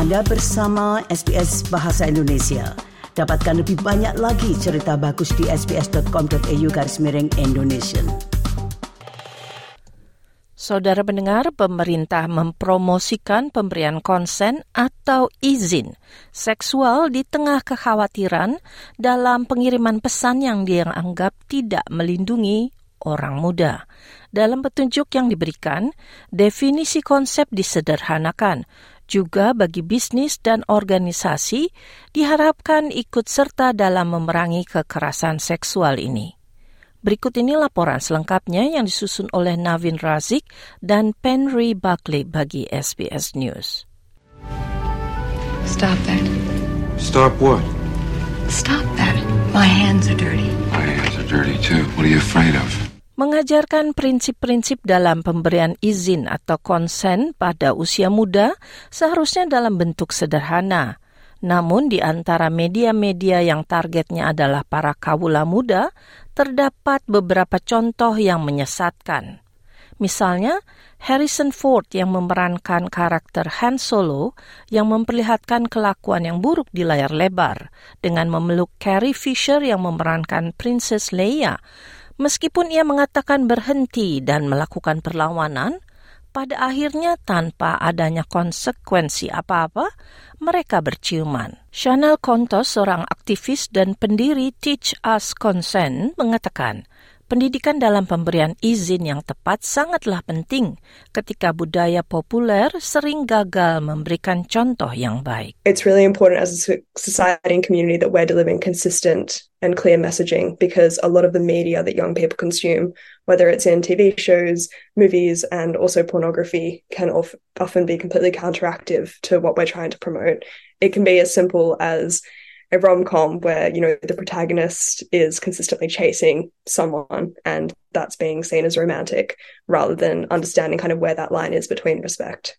Anda bersama SBS Bahasa Indonesia. Dapatkan lebih banyak lagi cerita bagus di sbs.com.au garis miring Indonesia. Saudara pendengar, pemerintah mempromosikan pemberian konsen atau izin seksual di tengah kekhawatiran dalam pengiriman pesan yang dianggap tidak melindungi orang muda. Dalam petunjuk yang diberikan, definisi konsep disederhanakan. Juga bagi bisnis dan organisasi diharapkan ikut serta dalam memerangi kekerasan seksual ini. Berikut ini laporan selengkapnya yang disusun oleh Navin Razik dan Penry Buckley bagi SBS News. Stop that. Stop what? Stop that. My hands are dirty. My hands are dirty too. What are you afraid of? Mengajarkan prinsip-prinsip dalam pemberian izin atau konsen pada usia muda seharusnya dalam bentuk sederhana. Namun di antara media-media yang targetnya adalah para kawula muda, terdapat beberapa contoh yang menyesatkan. Misalnya, Harrison Ford yang memerankan karakter Han Solo yang memperlihatkan kelakuan yang buruk di layar lebar dengan memeluk Carrie Fisher yang memerankan Princess Leia Meskipun ia mengatakan berhenti dan melakukan perlawanan, pada akhirnya tanpa adanya konsekuensi apa-apa, mereka berciuman. Chanel Kontos, seorang aktivis dan pendiri Teach Us Consent, mengatakan, pendidikan dalam pemberian izin yang tepat sangatlah penting ketika budaya populer sering gagal memberikan contoh yang baik. It's really important as a society and community that we're delivering consistent and clear messaging because a lot of the media that young people consume, whether it's in TV shows, movies, and also pornography, can often be completely counteractive to what we're trying to promote. It can be as simple as a rom-com where you know the protagonist is consistently chasing someone and that's being seen as romantic rather than understanding kind of where that line is between respect.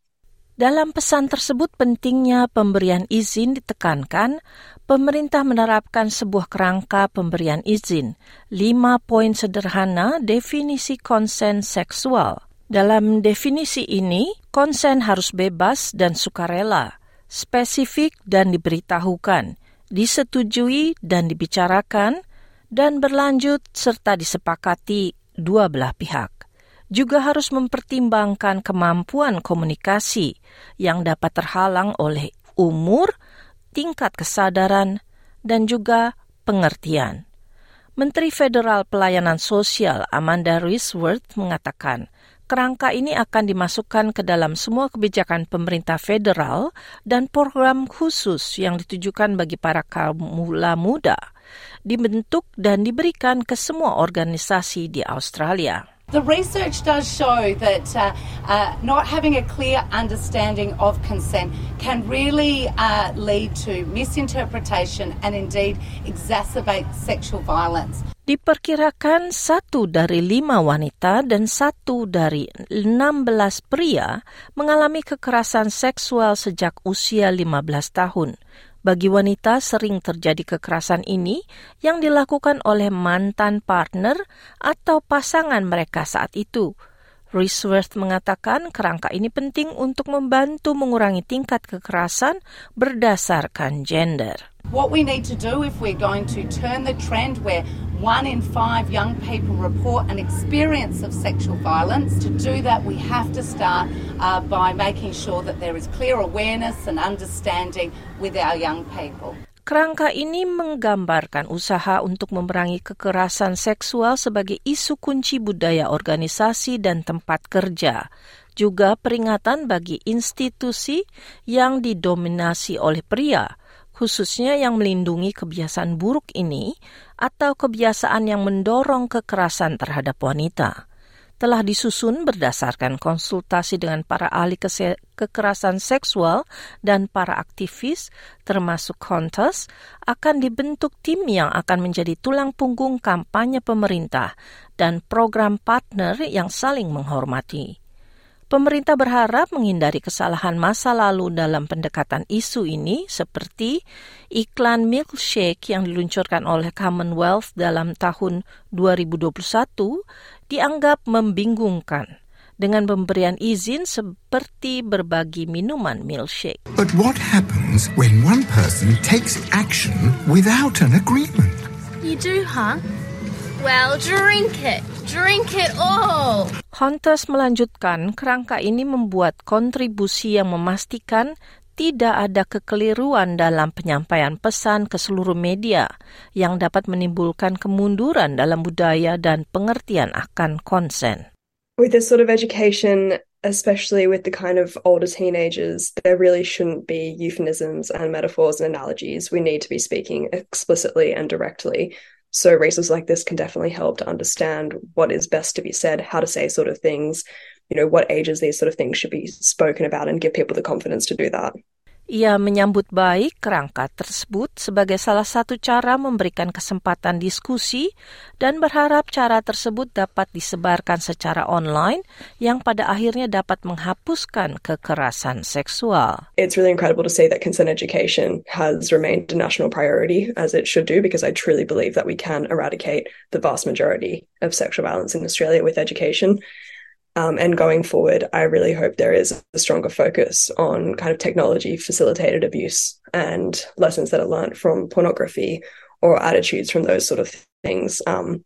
Dalam pesan tersebut pentingnya pemberian izin ditekankan, pemerintah menerapkan sebuah kerangka pemberian izin, lima poin sederhana definisi konsen seksual. Dalam definisi ini, konsen harus bebas dan sukarela, spesifik dan diberitahukan, disetujui dan dibicarakan, dan berlanjut serta disepakati dua belah pihak. Juga harus mempertimbangkan kemampuan komunikasi yang dapat terhalang oleh umur, tingkat kesadaran, dan juga pengertian. Menteri Federal Pelayanan Sosial Amanda Risworth mengatakan, kerangka ini akan dimasukkan ke dalam semua kebijakan pemerintah federal dan program khusus yang ditujukan bagi para kaum muda, dibentuk dan diberikan ke semua organisasi di Australia. The research does show that uh, uh, not having a clear understanding of consent can really uh, lead to misinterpretation and indeed exacerbate sexual violence. Diperkirakan satu dari lima wanita dan satu dari enam belas pria mengalami kekerasan seksual sejak usia 15 tahun. Bagi wanita sering terjadi kekerasan ini yang dilakukan oleh mantan partner atau pasangan mereka saat itu. Risworth mengatakan kerangka ini penting untuk membantu mengurangi tingkat kekerasan berdasarkan gender. What we need to do if we're going to turn the trend where one in five young people report an experience of sexual violence. To do that, we have to start uh, by making sure that there is clear awareness and understanding with our young people. Kerangka ini menggambarkan usaha untuk memerangi kekerasan seksual sebagai isu kunci budaya organisasi dan tempat kerja, juga peringatan bagi institusi yang didominasi oleh pria khususnya yang melindungi kebiasaan buruk ini atau kebiasaan yang mendorong kekerasan terhadap wanita telah disusun berdasarkan konsultasi dengan para ahli kekerasan seksual dan para aktivis, termasuk Kontes, akan dibentuk tim yang akan menjadi tulang punggung kampanye pemerintah dan program partner yang saling menghormati. Pemerintah berharap menghindari kesalahan masa lalu dalam pendekatan isu ini seperti iklan milkshake yang diluncurkan oleh Commonwealth dalam tahun 2021 dianggap membingungkan dengan pemberian izin seperti berbagi minuman milkshake. But what happens when one person takes action without an agreement? You do, huh? Well, drink it. Drink it all. Hunters melanjutkan, kerangka ini membuat kontribusi yang memastikan tidak ada kekeliruan dalam penyampaian pesan ke seluruh media yang dapat menimbulkan kemunduran dalam budaya dan pengertian akan konsen. With this sort of education, especially with the kind of older teenagers, there really shouldn't be euphemisms and metaphors and analogies. We need to be speaking explicitly and directly. So resources like this can definitely help to understand what is best to be said, how to say sort of things, you know, what ages these sort of things should be spoken about and give people the confidence to do that. Ia menyambut baik kerangka tersebut sebagai salah satu cara memberikan kesempatan diskusi dan berharap cara tersebut dapat disebarkan secara online yang pada akhirnya dapat menghapuskan kekerasan seksual. It's really incredible to see that consent education has remained a national priority as it should do because I truly believe that we can eradicate the vast majority of sexual violence in Australia with education. Um, and going forward, I really hope there is a stronger focus on kind of technology facilitated abuse and lessons that are learned from pornography or attitudes from those sort of things um,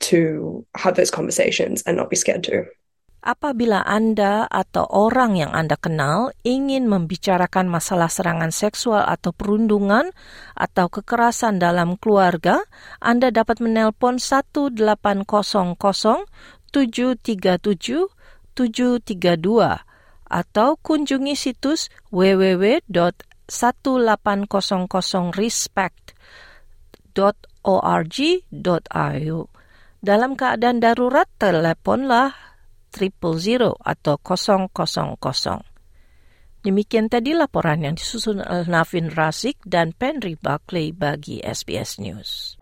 to have those conversations and not be scared to. Apabila Anda atau orang yang Anda kenal ingin membicarakan masalah serangan seksual atau perundungan atau kekerasan dalam keluarga, Anda dapat menelpon 1800 737 732 atau kunjungi situs www.180respect.org.au. Dalam keadaan darurat, teleponlah triple zero atau 000. Demikian tadi laporan yang disusun oleh Navin Rasik dan Penry Buckley bagi SBS News.